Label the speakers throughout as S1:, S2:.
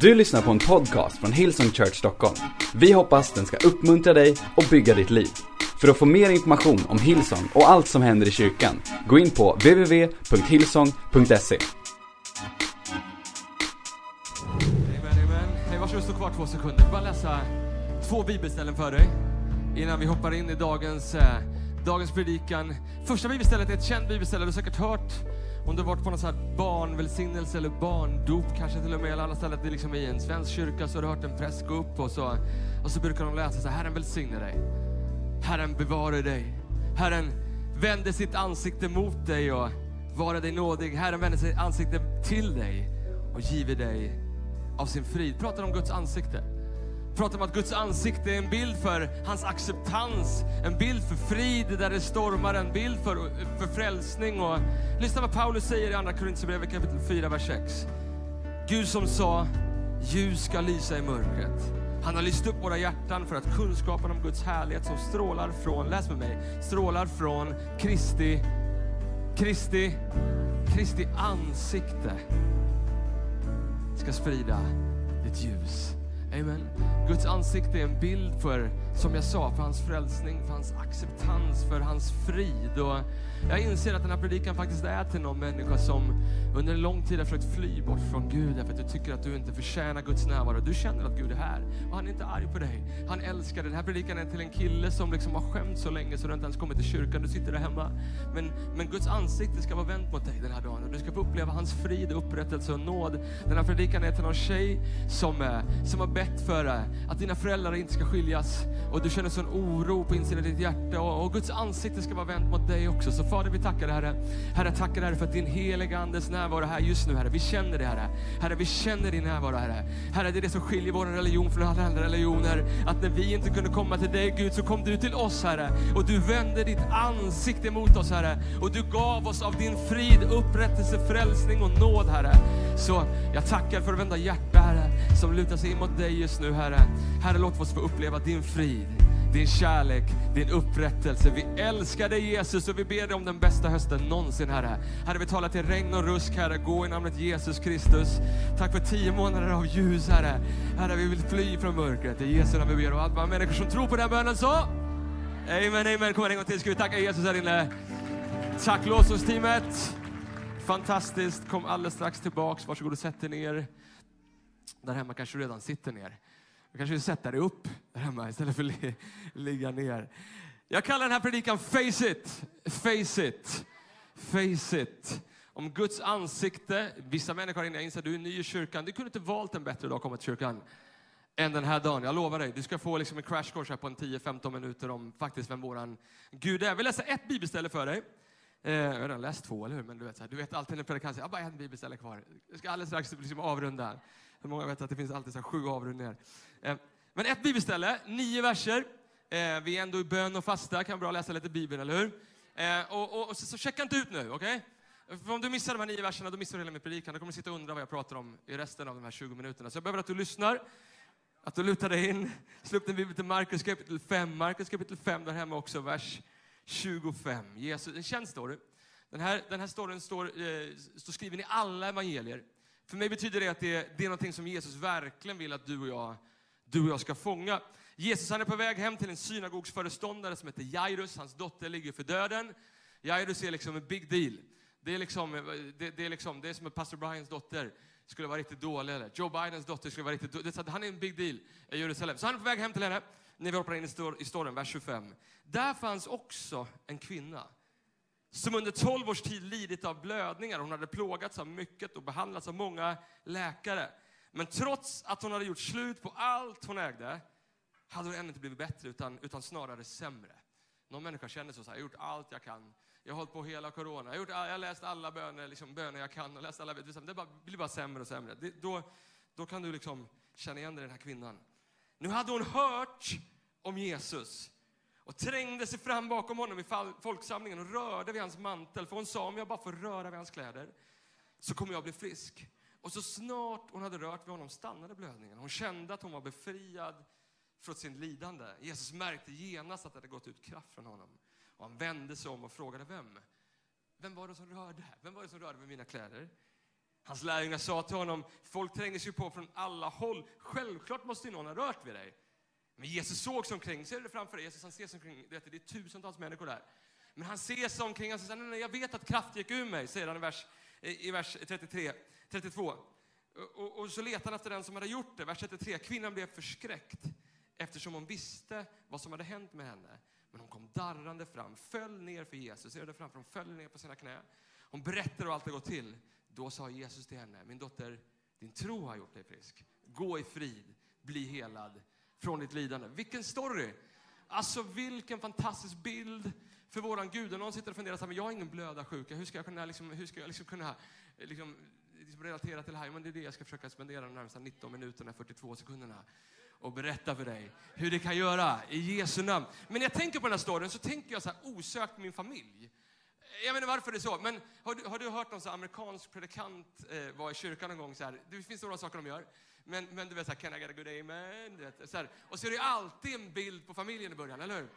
S1: Du lyssnar på en podcast från Hillsong Church Stockholm. Vi hoppas den ska uppmuntra dig och bygga ditt liv. För att få mer information om Hillsong och allt som händer i kyrkan, gå in på www.hillsong.se.
S2: Amen, amen. Hej, varsågod stå kvar två sekunder. Jag vill bara läsa två bibelställen för dig innan vi hoppar in i dagens, eh, dagens predikan. Första bibelstället är ett känt bibelställe, du har säkert hört om du har varit på någon sån här barnvälsignelse eller barndop kanske till och med, eller alla ställen det liksom är liksom i en svensk kyrka så har du hört en präst gå upp och så, och så brukar de läsa så här, Herren välsigne dig. Herren bevare dig. Herren vänder sitt ansikte mot dig och vara dig nådig. Herren vänder sitt ansikte till dig och giver dig av sin frid. Pratar om Guds ansikte. Pratar om att Guds ansikte är en bild för hans acceptans, en bild för frid där det stormar, en bild för, för frälsning. Och, lyssna vad Paulus säger i Andra Korinthierbrevet kapitel 4, vers 6. Gud som sa, ljus ska lysa i mörkret. Han har lyst upp våra hjärtan för att kunskapen om Guds härlighet som strålar från, läs med mig, strålar från Kristi, Kristi, Kristi ansikte ska sprida ditt ljus. Amen. Guds ansikte är en bild för, som jag sa, för hans frälsning, för hans acceptans, för hans frid. Och jag inser att den här predikan faktiskt är till någon människa som under en lång tid har försökt fly bort från Gud därför att du tycker att du inte förtjänar Guds närvaro. Du känner att Gud är här och han är inte arg på dig. Han älskar dig. Den här predikan är till en kille som liksom har skämt så länge så du inte ens kommit till kyrkan. Du sitter där hemma. Men, men Guds ansikte ska vara vänt mot dig den här dagen och du ska få uppleva hans frid, upprättelse och nåd. Den här predikan är till någon tjej som, eh, som har bett för att dina föräldrar inte ska skiljas och du känner sån oro på insidan av ditt hjärta och, och Guds ansikte ska vara vänt mot dig också. Så Fader, vi tackar dig Herre. Herre, tackar Herre för att din heliga Andes närvaro här just nu Herre. Vi känner det Herre. Herre, vi känner din närvaro Herre. Herre, det är det som skiljer vår religion från alla andra religioner. Att när vi inte kunde komma till dig Gud så kom du till oss Herre. Och du vände ditt ansikte mot oss Herre. Och du gav oss av din frid, upprättelse, frälsning och nåd Herre. Så jag tackar för att vända hjärta Herre som lutar sig in mot dig just nu Herre. Herre, låt oss få uppleva din frid din kärlek, din upprättelse. Vi älskar dig Jesus och vi ber dig om den bästa hösten någonsin Herre. Herre, vi talar till regn och rusk Herre, gå i namnet Jesus Kristus. Tack för tio månader av ljus Herre. Herre, vi vill fly från mörkret. I Jesu namn vi ber och alla människor som tror på den bönen så. Amen, amen. Kom en gång till ska vi tacka Jesus här inne. Tack lovsångsteamet. Fantastiskt. Kom alldeles strax tillbaks. Varsågod och sätt er ner. Där hemma kanske du redan sitter ner. Du kanske vill sätta dig upp där hemma istället för att li ligga ner. Jag kallar den här predikan Face it, face it, face it. Om Guds ansikte. Vissa människor inne, jag inser att du är ny i kyrkan. Du kunde inte valt en bättre dag att komma till kyrkan än den här dagen. Jag lovar dig, du ska få liksom en crash course här på en 10-15 minuter om faktiskt vem våran Gud är. Jag vill läsa ett bibelställe för dig. Eh, jag har redan läst två, eller hur? Men du vet, du vet alltid när predikant säger, jag bara en bibelställe kvar. Jag ska alldeles strax liksom avrunda. Hur många vet att det finns alltid så sju avrundningar? Eh, men ett bibelställe, nio verser. Eh, vi är ändå i bön och fasta, kan bra läsa lite Bibeln, eller hur? Eh, och, och, och så, så, checka inte ut nu, okej? Okay? För om du missar de här nio verserna, då missar du hela min predikan. Då kommer du sitta och undra vad jag pratar om i resten av de här 20 minuterna. Så jag behöver att du lyssnar, att du lutar dig in. Slå upp din bibel till Markus kapitel 5. Markus kapitel 5 där hemma också, vers 25. Jesus, en känd story. Den här, den här storyn står, eh, står skriven i alla evangelier. För mig betyder det att det, det är någonting som Jesus verkligen vill att du och jag, du och jag ska fånga. Jesus han är på väg hem till en synagogsföreståndare som heter Jairus. Hans dotter ligger för döden. Jairus är liksom en big deal. Det är, liksom, eh, det, det är, liksom, det är som att pastor Brians dotter skulle vara riktigt dålig, eller Joe Bidens dotter skulle vara riktigt dålig. Han är en big deal i Jerusalem. Så han är på väg hem till henne, när vi hoppar in i storyn, vers 25. Där fanns också en kvinna som under 12 års tid lidit av blödningar. Hon hade plågats av mycket och behandlats av många läkare. Men trots att hon hade gjort slut på allt hon ägde, hade hon ännu inte blivit bättre, utan, utan snarare sämre. Någon människa känner så, så här, jag har gjort allt jag kan. Jag har hållit på hela corona. Jag har, gjort, jag har läst alla böner, liksom, böner jag kan. Och läst alla, det bara, blir bara sämre och sämre. Det, då, då kan du liksom känna igen dig i den här kvinnan. Nu hade hon hört om Jesus och trängde sig fram bakom honom i folksamlingen och rörde vid hans mantel. För hon sa, om jag bara får röra vid hans kläder så kommer jag bli frisk. Och så snart hon hade rört vid honom stannade blödningen. Hon kände att hon var befriad från sin lidande. Jesus märkte genast att det hade gått ut kraft från honom. Och han vände sig om och frågade vem? Vem var det som rörde? Vem var det som rörde vid mina kläder? Hans lärjungar sa till honom, folk tränger sig på från alla håll. Självklart måste någon ha rört vid dig. Men Jesus såg sig omkring, ser du det framför dig? Jesus han ser sig omkring, det är tusentals människor där. Men han ser sig omkring, Han säger, nej, nej, jag vet att kraft gick ur mig, säger han i vers, i vers 33, 32. Och, och, så letar han efter den som hade gjort det. Vers 33, kvinnan blev förskräckt eftersom hon visste vad som hade hänt med henne. Men hon kom darrande fram, föll ner för Jesus. Ser du det framför? Hon föll ner på sina knä. Hon berättade hur allt hade gått till. Då sa Jesus till henne, min dotter, din tro har gjort dig frisk. Gå i frid, bli helad från ditt lidande. Vilken story! Alltså vilken fantastisk bild för våran Gud. Och någon sitter och funderar så här, men jag har ingen blödarsjuka. Hur ska jag kunna, liksom, hur ska jag liksom kunna liksom, liksom relatera till det här? Men det är det jag ska försöka spendera de närmsta 19 minuterna, 42 sekunderna och berätta för dig hur det kan göra i Jesu namn. Men när jag tänker på den här storyn så tänker jag så här osökt min familj. Jag vet inte varför det är så, men har du, har du hört någon så amerikansk predikant eh, vara i kyrkan någon gång? Så här, det finns några saker de gör, men, men du vet, så här, can I get a good amen? vet, så här, och så är det alltid en bild på familjen i början, eller hur?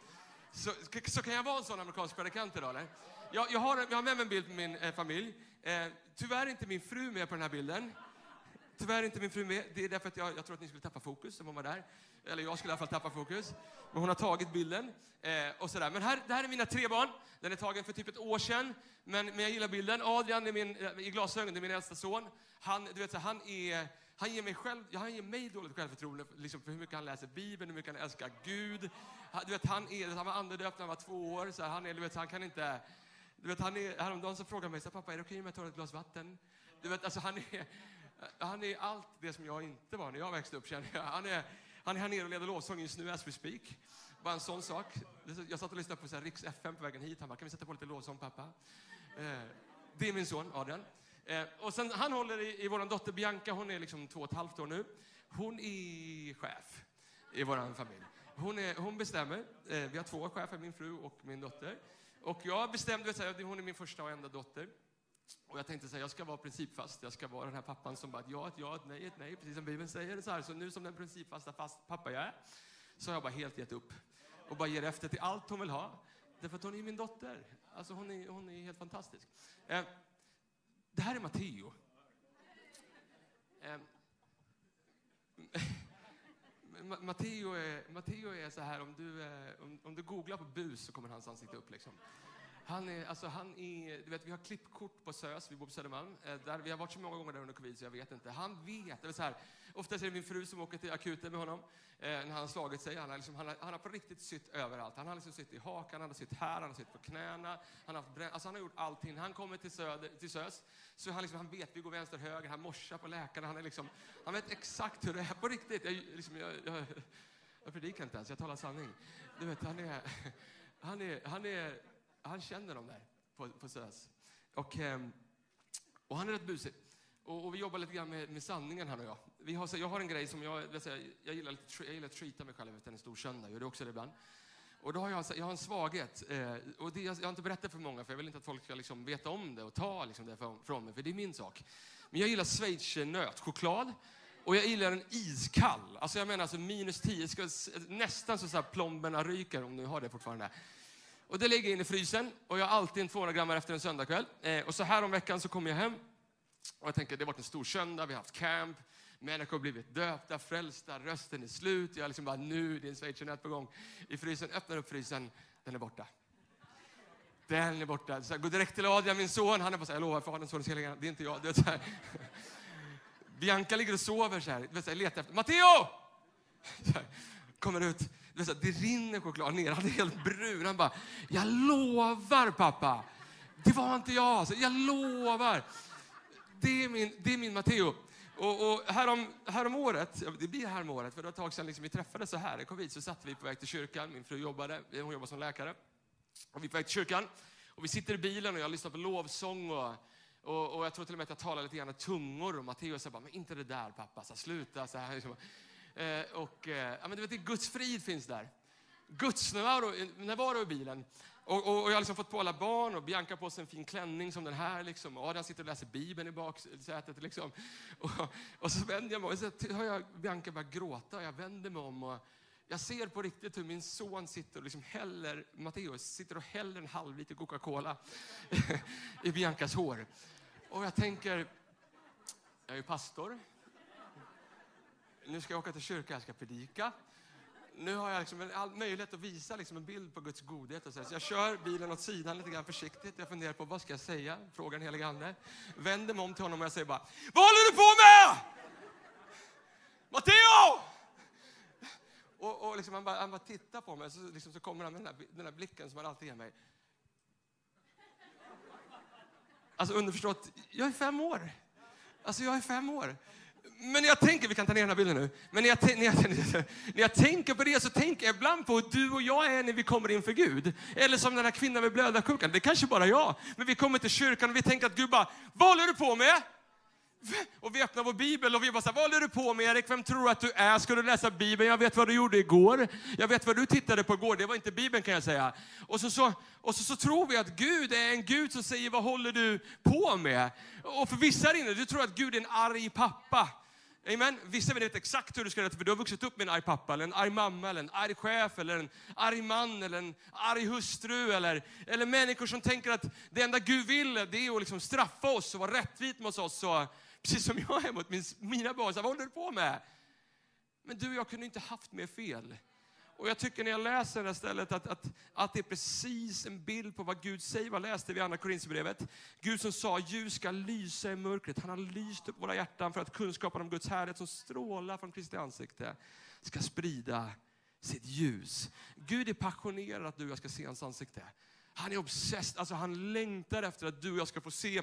S2: Så, så kan jag vara en sån amerikansk predikant idag, eller? Jag, jag, har, jag har med mig en bild på min eh, familj. Eh, tyvärr är inte min fru med på den här bilden. Tyvärr är inte min fru med. Det är därför att jag, jag tror att ni skulle tappa fokus om hon var där. Eller jag skulle i alla fall tappa fokus. Men hon har tagit bilden. Eh, och sådär. Men här, det här är mina tre barn. Den är tagen för typ ett år sedan. Men, men jag gillar bilden. Adrian är min, eh, i glasögon, det är min äldsta son. Han, du vet, så, han, är, han, ger mig själv, han ger mig dåligt självförtroende liksom för hur mycket han läser Bibeln, hur mycket han älskar Gud. Han, du vet, han, är, han var andedöpt när han var två år. Så han, är, du vet, han kan inte... Du vet, han är, häromdagen så frågade han mig, så, pappa är det okej om jag tar ett glas vatten? Du vet, alltså, han är, han är allt det som jag inte var när jag växte upp, känner jag. Han är, han är här nere och leder lovsång just nu, as we speak. Bara en sån sak. Jag satt och lyssnade på så här, Riks FM på vägen hit. Han bara, kan vi sätta på lite lovsång, pappa? Eh, det är min son, Adrian. Eh, och sen, han håller i, i vår dotter Bianca, hon är liksom två och ett halvt år nu. Hon är chef i vår familj. Hon, är, hon bestämmer. Eh, vi har två chefer, min fru och min dotter. Och jag bestämde, vet, hon är min första och enda dotter. Och jag tänkte säga, jag ska vara principfast. Jag ska vara den här pappan som bara, ett ja, ett ja, ett nej, ett nej, precis som Bibeln säger. Så, här. så nu som den principfasta fast pappa jag är, så har jag bara helt gett upp. Och bara ger efter till allt hon vill ha. Därför att hon är min dotter. Alltså hon är, hon är helt fantastisk. Eh, det här är Matteo. Ehm, Matteo är, Matteo är så här, om du, eh, om, om du googlar på bus så kommer hans ansikte upp. Liksom. Han är, alltså han är, du vet, vi har klippkort på SÖS, vi bor på Södermalm. Eh, där, vi har varit så många gånger där under covid så jag vet inte. Han vet, eller så här, oftast är det min fru som åker till akuten med honom eh, när han har slagit sig. Han har, liksom, han, har, han har på riktigt sytt överallt. Han har liksom sytt i hakan, han har sytt här, han har sytt på knäna. Han har, haft alltså han har gjort allting. När han kommer till, söder, till SÖS så han, liksom, han vet, vi går vänster, höger, han morsar på läkarna. Han, är liksom, han vet exakt hur det är på riktigt. Jag, liksom, jag, jag, jag predikar inte ens, jag talar sanning. Du vet, han är, han är, han är han känner dem där på, på SÖS. Och, ehm, och han är rätt busig. Och, och, vi jobbar lite grann med, med sanningen, han och jag. Vi har, så jag har en grej som jag, jag, säga, jag, gillar, lite, jag gillar att treata mig själv efter en stor söndag. Gör du också det ibland? Och då har jag, jag har en svaghet. Eh, och det, jag, jag har inte berättat för många, för jag vill inte att folk ska liksom veta om det och ta liksom det från mig, för det är min sak. Men jag gillar schweizernöt, choklad. Och jag gillar den iskall. Alltså jag menar alltså minus 10, ska, nästan så att plomberna ryker, om du har det fortfarande. Och det lägger jag in i frysen och jag har alltid en 200 gram efter en söndagkväll. Eh, och så här om veckan så kommer jag hem och jag tänker det har varit en stor söndag, vi har haft camp, människor har blivit döpta, frälsta, rösten är slut. Jag liksom bara nu, det är en schweizernöt på gång i frysen. Öppnar upp frysen, den är borta. Den är borta. Så jag går direkt till Adrian, min son. Han är bara så här, jag lovar Faderns, Sonens, heliga Det är inte jag. Det är så här. Bianca ligger och sover så här. Jag letar efter, Matteo! Kommer ut. Det, så, här, det rinner choklad ner. Han är helt brun. Han bara, jag lovar pappa. Det var inte jag. Så, jag lovar. Det är min, det är min Matteo. Och, och härom, härom året, det blir härom året, för det var ett tag sedan liksom vi träffades så här i covid, så satt vi på väg till kyrkan. Min fru jobbade, hon jobbar som läkare. Och vi är på väg till kyrkan. Och vi sitter i bilen och jag lyssnar på lovsång och, och, och jag tror till och med att jag talar lite grann i tungor. Och Matteo säger bara, men inte det där pappa, så här, sluta. Så här, liksom. Eh, och, eh, ja, men du vet, Guds frid finns där. Guds närvaro, närvaro i bilen. Och, och, och jag har liksom fått på alla barn och Bianca på sig en fin klänning som den här. Liksom. Och Adrian sitter och läser Bibeln i baksätet. Liksom. Och, och så vänder jag mig och så hör jag Bianca börja gråta. Jag vänder mig om och jag ser på riktigt hur min son sitter och liksom häller, Matteus sitter och häller en halv liter Coca-Cola i Biancas hår. Och jag tänker, Jag är ju pastor. Nu ska jag åka till kyrkan, jag ska predika. Nu har jag liksom all möjlighet att visa liksom en bild på Guds godhet. Och så, så jag kör bilen åt sidan lite grann försiktigt. Jag funderar på vad ska jag säga? Frågar den helige Ande. Vänder mig om till honom och jag säger bara, vad håller du på med? Matteo! Och, och liksom han, bara, han bara tittar på mig så, liksom, så kommer han med den här, den här blicken som han alltid ger mig. Alltså underförstått, jag är fem år. Alltså jag är fem år. Men när jag tänker, vi kan ta ner den här bilden nu. Men när jag, när, jag, när jag tänker på det så tänker jag ibland på hur du och jag är när vi kommer inför Gud. Eller som den här kvinnan med blödarsjukan, det är kanske bara jag. Men vi kommer till kyrkan och vi tänker att Gud bara, vad håller du på med? Och vi öppnar vår bibel och vi bara så här, vad håller du på med Erik? Vem tror du att du är? Ska du läsa bibeln? Jag vet vad du gjorde igår. Jag vet vad du tittade på igår. Det var inte bibeln kan jag säga. Och så, så, och så, så tror vi att Gud är en Gud som säger, vad håller du på med? Och för vissa inne, du tror att Gud är en arg pappa. Amen. Vissa vet exakt hur du ska göra för du har vuxit upp med en arg pappa, eller en arg mamma, eller en arg chef, eller en arg man, eller en arg hustru, eller, eller människor som tänker att det enda Gud vill det är att liksom straffa oss och vara rättvit mot oss. Och, precis som jag är mot min, mina barn. Så vad håller du på med? Men du och jag kunde inte haft mer fel. Och jag tycker när jag läser det här stället att, att, att det är precis en bild på vad Gud säger. Vad läste vi i Andra Korinthierbrevet? Gud som sa ljus ska lysa i mörkret. Han har lyst upp våra hjärtan för att kunskapen om Guds härlighet som strålar från Kristi ansikte ska sprida sitt ljus. Gud är passionerad att du och jag ska se hans ansikte. Han är obsessed, alltså han längtar efter att du och jag ska få se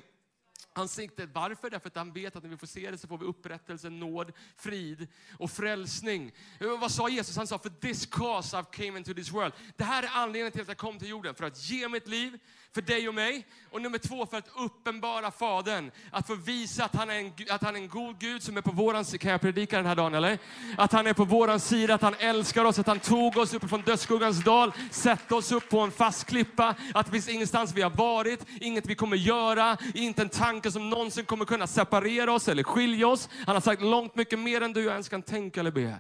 S2: ansiktet. Varför? Därför att han vet att när vi får se det så får vi upprättelse, nåd, frid och frälsning. Vad sa Jesus? Han sa, för this cause I've came into this world. Det här är anledningen till att jag kom till jorden, för att ge mitt liv för dig och mig. Och nummer två, för att uppenbara Fadern. Att få visa att han är en, att han är en god Gud som är på våran sida. Kan jag predika den här dagen eller? Att han är på våran sida, att han älskar oss, att han tog oss upp från dödsskuggans dal, sätter oss upp på en fast klippa. Att det finns ingenstans vi har varit, inget vi kommer göra, inte en tanke som någonsin kommer kunna separera oss eller skilja oss. Han har sagt långt mycket mer än du och jag ens kan tänka eller be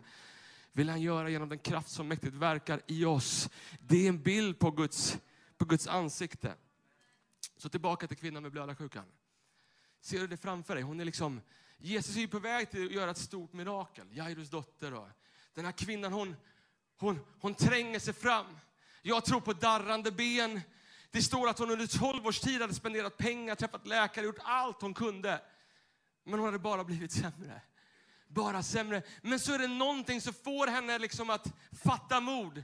S2: vill han göra genom den kraft som mäktigt verkar i oss. Det är en bild på Guds, på Guds ansikte. Så tillbaka till kvinnan med blödarsjukan. Ser du det framför dig? Hon är liksom, Jesus är på väg till att göra ett stort mirakel. Jairus dotter. Då. den här kvinnan hon, hon, hon tränger sig fram. Jag tror på darrande ben. Det står att hon under 12 års tid hade spenderat pengar, träffat läkare, gjort allt hon kunde. Men hon hade bara blivit sämre. Bara sämre. Men så är det någonting som får henne liksom att fatta mod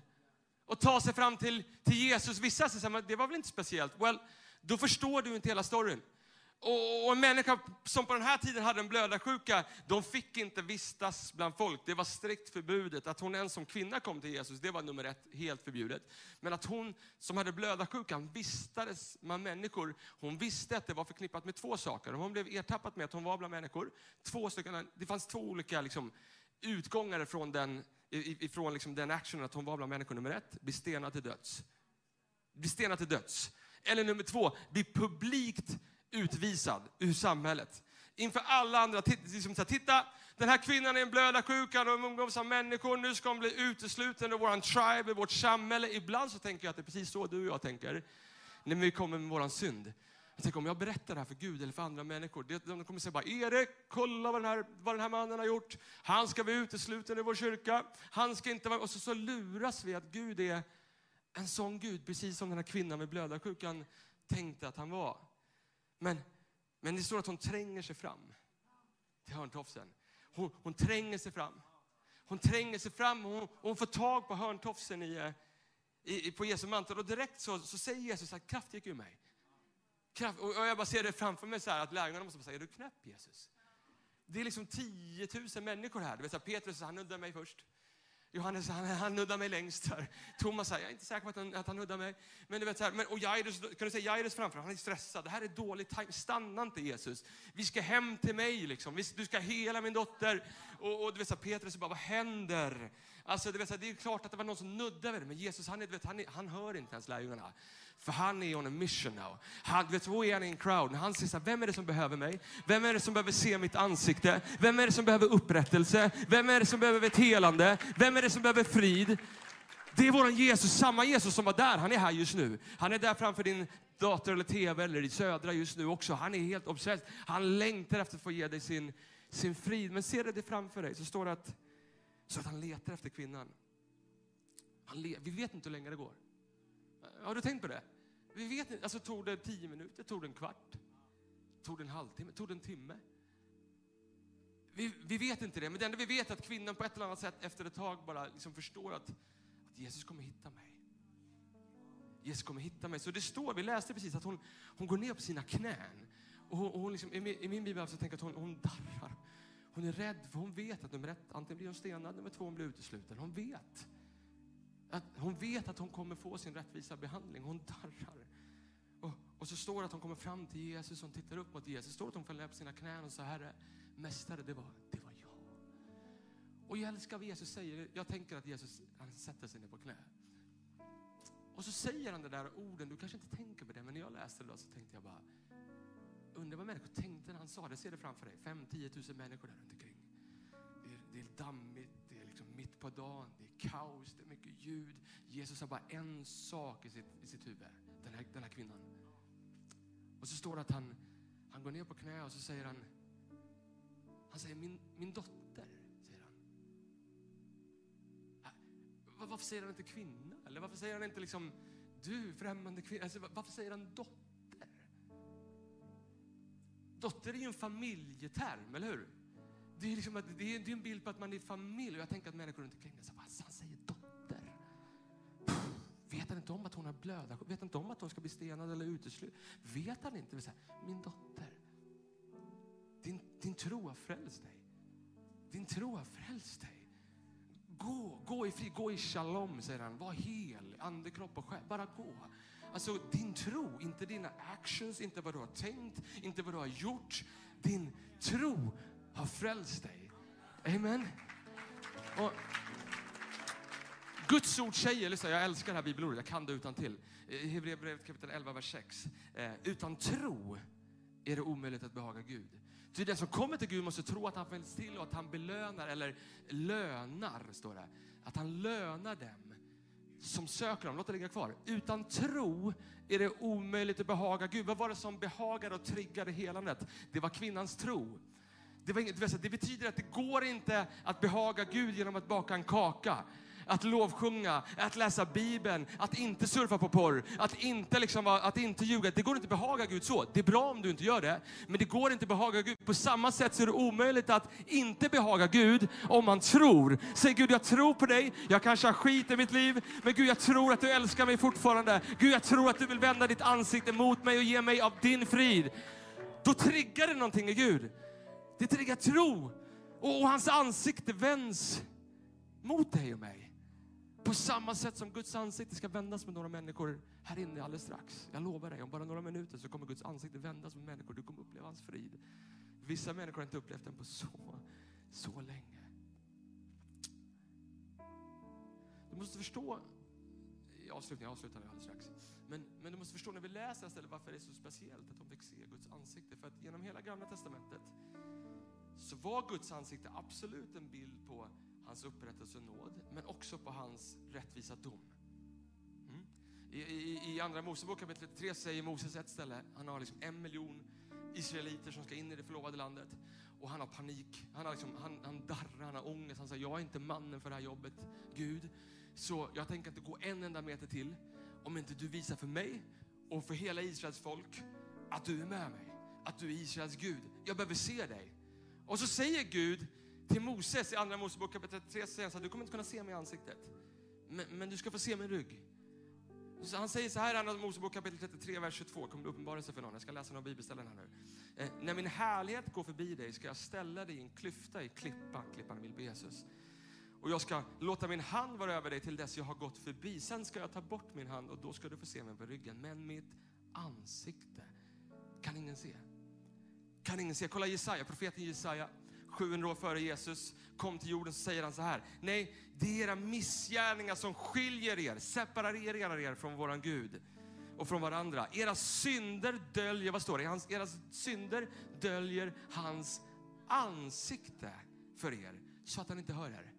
S2: och ta sig fram till, till Jesus. Vissa säger att det var väl inte speciellt. Well, då förstår du inte hela storyn. Och, en människa som på den här tiden hade en blödarsjuka, de fick inte vistas bland folk. Det var strikt förbjudet. Att hon ens som kvinna kom till Jesus, det var nummer ett, helt förbjudet. Men att hon som hade blödarsjukan vistades bland människor, hon visste att det var förknippat med två saker. Hon blev ertappad med att hon var bland människor. Två stycken, det fanns två olika liksom, utgångar från den, ifrån liksom den actionen att hon var bland människor. Nummer ett, bli stenad till döds. Bli stenad till döds. Eller nummer två, bli publikt utvisad ur samhället. Inför alla andra. Liksom titta, den här kvinnan är en blödarsjuka, och umgås av människor, nu ska hon bli utesluten ur vår tribe, ur vårt samhälle. Ibland så tänker jag att det är precis så du och jag tänker, när vi kommer med vår synd. Jag tänker om jag berättar det här för Gud eller för andra människor, de kommer säga bara Erik, kolla vad den, här, vad den här mannen har gjort. Han ska bli utesluten ur vår kyrka. Han ska inte vara... Och så, så luras vi att Gud är en sån Gud, precis som den här kvinnan med blödarsjukan tänkte att han var. Men, men det står att hon tränger sig fram till hörntofsen. Hon, hon tränger sig fram. Hon tränger sig fram och hon, och hon får tag på hörntofsen eh, i, i, på Jesu mantel. Och direkt så, så säger Jesus att kraft gick ur mig. Kraft, och jag bara ser det framför mig så här, att lärjungarna måste säga, är du knäpp Jesus? Det är liksom 10 000 människor här. Det vill säga Petrus han nuddar mig först. Johannes han, han nuddar mig längst här. Thomas här, jag är inte säker på att han, att han nuddar mig. Men du vet så här, men, och Jairus, kan du säga Jairus framför han är stressad. Det här är dålig time. Stanna inte Jesus. Vi ska hem till mig liksom. Du ska hela min dotter. Och, och du vet så här, Petrus bara, vad händer? Alltså, du vet, så här, det är klart att det var någon som nuddade mig. men Jesus han, är, du vet, han, är, han hör inte ens lärjungarna. För han är on a mission now. Han, vet, så är han i en crowd. När han ser så här, vem är det som behöver mig? Vem är det som behöver se mitt ansikte? Vem är det som behöver upprättelse? Vem är det som behöver ett helande? Vem är det som behöver frid? Det är vår Jesus, samma Jesus som var där. Han är här just nu. Han är där framför din dator eller tv eller i södra just nu också. Han är helt obsessed. Han längtar efter att få ge dig sin, sin frid. Men ser du det framför dig så står det att, så att han letar efter kvinnan. Han le, vi vet inte hur länge det går. Har du tänkt på det? Vi vet inte, alltså tog det tio minuter, tog det en kvart, tog det en halvtimme, tog det en timme? Vi, vi, vet inte det, men det enda vi vet är att kvinnan på ett eller annat sätt efter ett tag bara liksom förstår att, att Jesus kommer hitta mig. Jesus kommer hitta mig. Så det står, vi läste precis att hon, hon går ner på sina knän. Och hon, och hon liksom, i, min, bibel så tänker jag att hon, hon darrar. Hon är rädd, för hon vet att nummer ett, antingen blir hon stenad, nummer två hon blir utesluten. Hon vet. Att, hon vet att hon kommer få sin rättvisa behandling. Hon darrar. Och, och så står det att hon kommer fram till Jesus, hon tittar upp mot Jesus. Det står att hon faller ner på sina knän och säger, Herre, Mästare, det var, det var jag. Och jag älskar vad Jesus säger. Jag tänker att Jesus han sätter sig ner på knä. Och så säger han de där orden, du kanske inte tänker på det, men när jag läste det då så tänkte jag bara, undrar vad människor tänkte när han sa det. Ser det framför dig, 5-10 000 människor där runt omkring. Det är, det är dammigt, det är liksom mitt på dagen, det är kaos, det är mycket ljud. Jesus har bara en sak i sitt, i sitt huvud, den här, den här kvinnan. Och så står det att han, han går ner på knä och så säger han, han säger min, min dotter, säger han. Äh, varför säger han inte kvinna? Eller varför säger han inte liksom du främmande kvinna? Alltså, varför säger han dotter? Dotter är ju en familjeterm, eller hur? Det är, liksom att, det är, en bild på att man är familj. Och jag tänker att människor runt omkring det, han säger dotter. Vet han inte om att hon har blöda? Vet han inte om att hon ska bli stenad eller utesluten? Vet han inte? Min dotter. Din, din tro har frälst dig. Din tro har frälst dig. Gå, gå i fri, gå i shalom, säger han. Var hel, ande, kropp och själ. Bara gå. Alltså din tro, inte dina actions, inte vad du har tänkt, inte vad du har gjort. Din tro har frälst dig. Amen. Och Guds ord säger, lyssna, jag älskar det här bibelordet, jag kan det utan till. Hebreerbrevet kapitel 11, vers 6. Eh, utan tro är det omöjligt att behaga Gud. Ty den som kommer till Gud måste tro att han finns till och att han belönar, eller lönar, står det. Att han lönar dem som söker honom. Låt det ligga kvar. Utan tro är det omöjligt att behaga Gud. Vad var det som behagade och triggade helandet? Det var kvinnans tro. Det, var inget, det betyder att det går inte att behaga Gud genom att baka en kaka att lovsjunga, att läsa Bibeln, att inte surfa på porr, att inte, liksom, att inte ljuga. Det går inte att behaga Gud så. Det är bra om du inte gör det, men det går inte att behaga Gud. På samma sätt så är det omöjligt att inte behaga Gud om man tror. Säg Gud, jag tror på dig. Jag kanske har skit i mitt liv, men Gud, jag tror att du älskar mig fortfarande. Gud, jag tror att du vill vända ditt ansikte mot mig och ge mig av din frid. Då triggar det någonting i Gud. Det triggar tro. Och, och hans ansikte vänds mot dig och mig. På samma sätt som Guds ansikte ska vändas med några människor här inne alldeles strax. Jag lovar dig, om bara några minuter så kommer Guds ansikte vändas med människor. Du kommer uppleva hans frid. Vissa människor har inte upplevt den på så, så länge. Du måste förstå, avslutning, jag avslutar alldeles strax. Men, men du måste förstå när vi läser istället varför det är så speciellt att de fick se Guds ansikte. För att genom hela gamla testamentet så var Guds ansikte absolut en bild på hans upprättelse och nåd, men också på hans rättvisa dom. Mm. I, i, I, andra Mosebok kapitel 3 säger Moses ett ställe, han har liksom en miljon israeliter som ska in i det förlovade landet och han har panik, han, har liksom, han, han darrar, han har ångest, han säger jag är inte mannen för det här jobbet, Gud. Så jag tänker inte gå en enda meter till om inte du visar för mig och för hela Israels folk att du är med mig, att du är Israels Gud. Jag behöver se dig. Och så säger Gud till Moses i Andra Mosebok kapitel 3 säger han så här, du kommer inte kunna se mig i ansiktet. Men, men, du ska få se min rygg. Så han säger så här i Andra Mosebok kapitel 33, vers 22. Kommer det uppenbara sig för någon? Jag ska läsa några bibelställen här nu. Eh, när min härlighet går förbi dig ska jag ställa dig i en klyfta i klippan. Klippan vill be Jesus. Och jag ska låta min hand vara över dig till dess jag har gått förbi. Sen ska jag ta bort min hand och då ska du få se mig på ryggen. Men mitt ansikte kan ingen se. Kan ingen se. Kolla Jesaja, profeten Jesaja 700 år före Jesus kom till jorden så säger han så här. Nej, det är era missgärningar som skiljer er, separerar er från våran Gud och från varandra. Era synder döljer, vad står det? Hans, era synder döljer hans ansikte för er så att han inte hör er.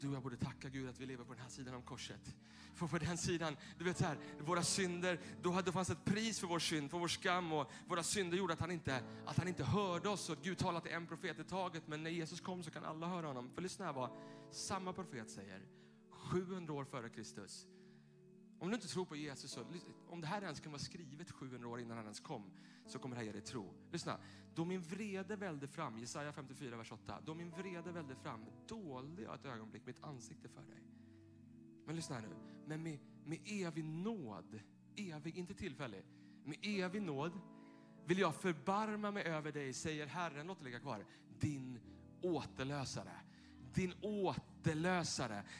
S2: Du och jag borde tacka Gud att vi lever på den här sidan om korset. För på den sidan, du vet så här, våra synder, då hade det fanns ett pris för vår synd, för vår skam och våra synder gjorde att han inte, att han inte hörde oss och Gud talade till en profet i taget. Men när Jesus kom så kan alla höra honom. För lyssna här vad samma profet säger, 700 år före Kristus. Om du inte tror på Jesus, så, om det här ens kan vara skrivet 700 år innan han ens kom, så kommer det här ge dig tro. Lyssna, då min vrede välde fram, Jesaja 54, vers 8. Då min vrede välde fram dolde jag ett ögonblick mitt ansikte för dig. Men lyssna här nu, men med, med evig nåd, evig, inte tillfällig, med evig nåd vill jag förbarma mig över dig, säger Herren, låt det ligga kvar, din återlösare din återlösare.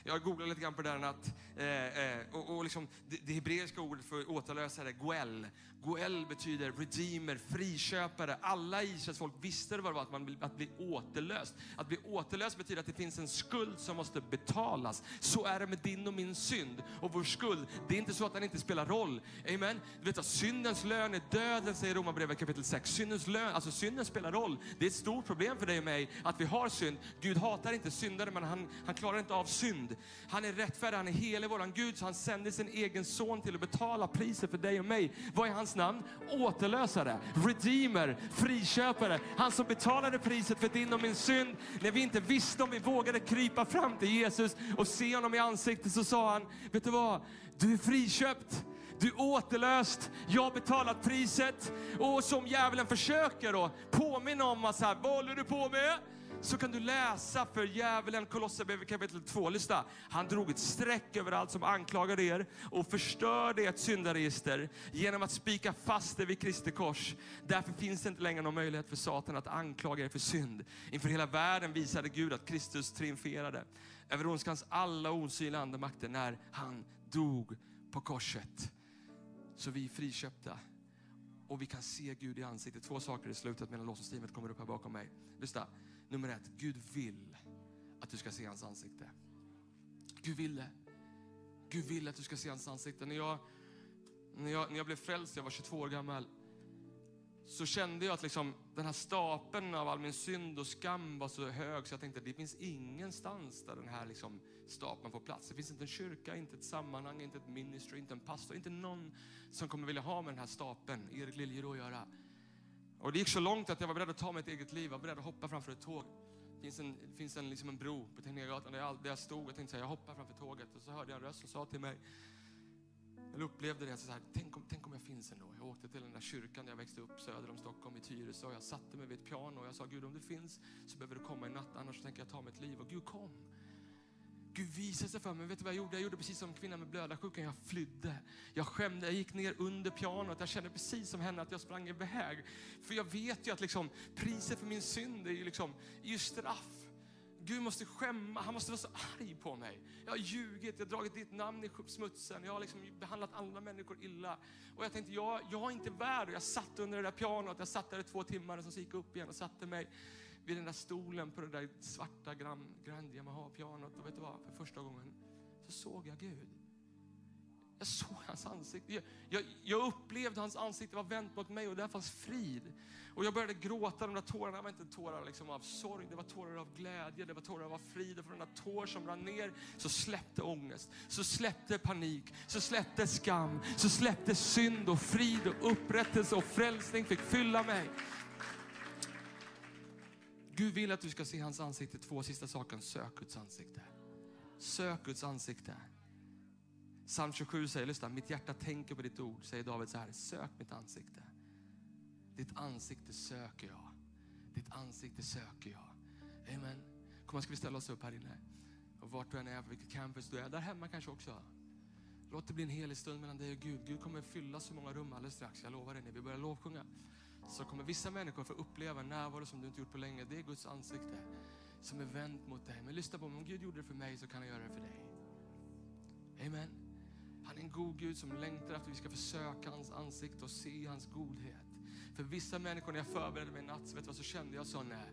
S2: Jag googlade lite grann på det där att, eh, eh, och, och liksom, det, det hebreiska ordet för återlösare, goel. Goel betyder redeemer, friköpare. Alla Israels folk visste vad det var att, man, att bli återlöst. Att bli återlöst betyder att det finns en skuld som måste betalas. Så är det med din och min synd och vår skuld. Det är inte så att den inte spelar roll. Amen. Du vet att syndens lön är döden, säger Romarbrevet kapitel 6. Syndens lön, alltså synden spelar roll. Det är ett stort problem för dig och mig att vi har synd. Gud hatar inte syndare, men han, han han klarar inte av synd. Han är rättfärdig, han är helig, våran Gud, så han sände sin egen son till att betala priset för dig och mig. Vad är hans namn? Återlösare, redeemer, friköpare. Han som betalade priset för din och min synd. När vi inte visste om vi vågade krypa fram till Jesus och se honom i ansiktet så sa han, vet du vad? Du är friköpt. Du är återlöst, jag har betalat priset. Och som djävulen försöker då påminna om att så här, vad håller du på med? Så kan du läsa för djävulen Kolosserbrevet kapitel 2. Lyssna, han drog ett streck över allt som anklagade er och förstörde ert syndaregister genom att spika fast det vid Kristi kors. Därför finns det inte längre någon möjlighet för Satan att anklaga er för synd. Inför hela världen visade Gud att Kristus triumferade över ondskans alla osynliga andemakter när han dog på korset. Så vi är friköpta och vi kan se Gud i ansiktet. Två saker i slutet medan lovsångsteamet kommer upp här bakom mig. Lyssna. Nummer ett, Gud vill att du ska se hans ansikte. Gud vill det. Gud vill att du ska se hans ansikte. När jag, när jag, när jag blev frälst, jag var 22 år gammal, så kände jag att liksom, den här stapeln av all min synd och skam var så hög så jag tänkte att det finns ingenstans där den här liksom, stapeln får plats. Det finns inte en kyrka, inte ett sammanhang, inte ett ministry, inte en pastor, inte någon som kommer vilja ha med den här stapeln, Erik Liljeroth, att göra. Och det gick så långt att jag var beredd att ta mitt eget liv, jag var beredd att hoppa framför ett tåg. Det finns en, det finns en, liksom en bro på Tegnérgatan där jag, där jag stod och tänkte så här, jag hoppar framför tåget. Och så hörde jag en röst som sa till mig, eller upplevde det, så här, tänk, om, tänk om jag finns ändå. Jag åkte till den där kyrkan där jag växte upp söder om Stockholm i Tyresö. Jag satte mig vid ett piano och jag sa, Gud om du finns så behöver du komma i natt, annars tänker jag ta mitt liv. Och Gud kom. Gud visade sig för mig. Vet du vad jag gjorde? Jag gjorde precis som kvinnan med blödarsjukan. Jag flydde. Jag skämde. Jag gick ner under pianot. Jag kände precis som henne att jag sprang iväg. För jag vet ju att liksom, priset för min synd är ju, liksom, är ju straff. Gud måste skämma, han måste vara så arg på mig. Jag har ljugit, jag har dragit ditt namn i smutsen, jag har liksom behandlat andra människor illa. Och jag tänkte, jag, jag är inte värd. Och jag satt under det där pianot, jag satt där i två timmar och så gick jag upp igen och satte mig vid den där stolen på det där svarta Grand, Grand Yamaha-pianot. Och vet du vad, för första gången så såg jag Gud. Jag såg hans ansikte. Jag, jag, jag, upplevde hans ansikte var vänt mot mig och där fanns frid. Och jag började gråta. De där tårarna var inte tårar liksom av sorg, det var tårar av glädje, det var tårar av frid. Och från den där tår som rann ner så släppte ångest, så släppte panik, så släppte skam, så släppte synd och frid och upprättelse och frälsning fick fylla mig. Gud vill att du ska se hans ansikte. Två sista saker. Sök Guds ansikte. Sök Guds ansikte. Psalm 27 säger, lyssna, mitt hjärta tänker på ditt ord, säger David så här, sök mitt ansikte. Ditt ansikte söker jag. Ditt ansikte söker jag. Amen. Kom, ska vi ställa oss upp här inne. Och vart du än är, på vilket campus du är, där hemma kanske också. Låt det bli en helig stund mellan dig och Gud. Gud kommer fylla så många rum alldeles strax. Jag lovar dig, när vi börjar lovsjunga så kommer vissa människor få uppleva en närvaro som du inte gjort på länge. Det är Guds ansikte som är vänt mot dig. Men lyssna på mig, om Gud gjorde det för mig så kan han göra det för dig. Amen. Han är en god Gud som längtar efter att vi ska försöka hans ansikte och se hans godhet. För vissa människor, när jag förberedde mig i natt, så vet du vad, så kände jag så, nej,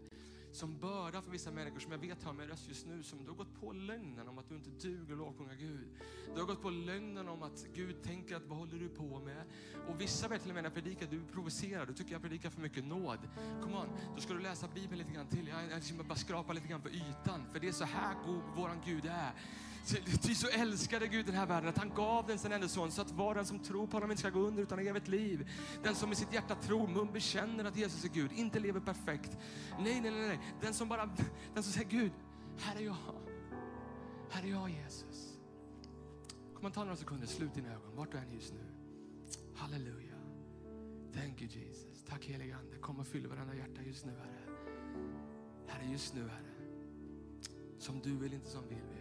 S2: som börda för vissa människor som jag vet har med röst just nu, som du har gått på lögnen om att du inte duger att lovsjunga Gud. Du har gått på lögnen om att Gud tänker att vad håller du på med? Och vissa vet till och med när jag predikar, du provocerar, du tycker jag predikar för mycket nåd. Come on, då ska du läsa Bibeln lite grann till. Jag, jag jag bara skrapa lite grann på ytan, för det är så här god våran Gud är. Ty så älskade Gud den här världen att han gav den sin enda son så att var den som tror på honom inte ska gå under utan evigt liv. Den som i sitt hjärta tror, mun bekänner att Jesus är Gud, inte lever perfekt. Nej, nej, nej, nej. Den som bara, den som säger Gud, här är jag. Här är jag Jesus. Kom man ta några sekunder, slut dina ögon, vart du än är just nu. Halleluja. Thank you Jesus. Tack helige Ande. Kom och fyll varandra hjärta just nu Herre. Herre, just nu Herre. Som du vill, inte som vill vi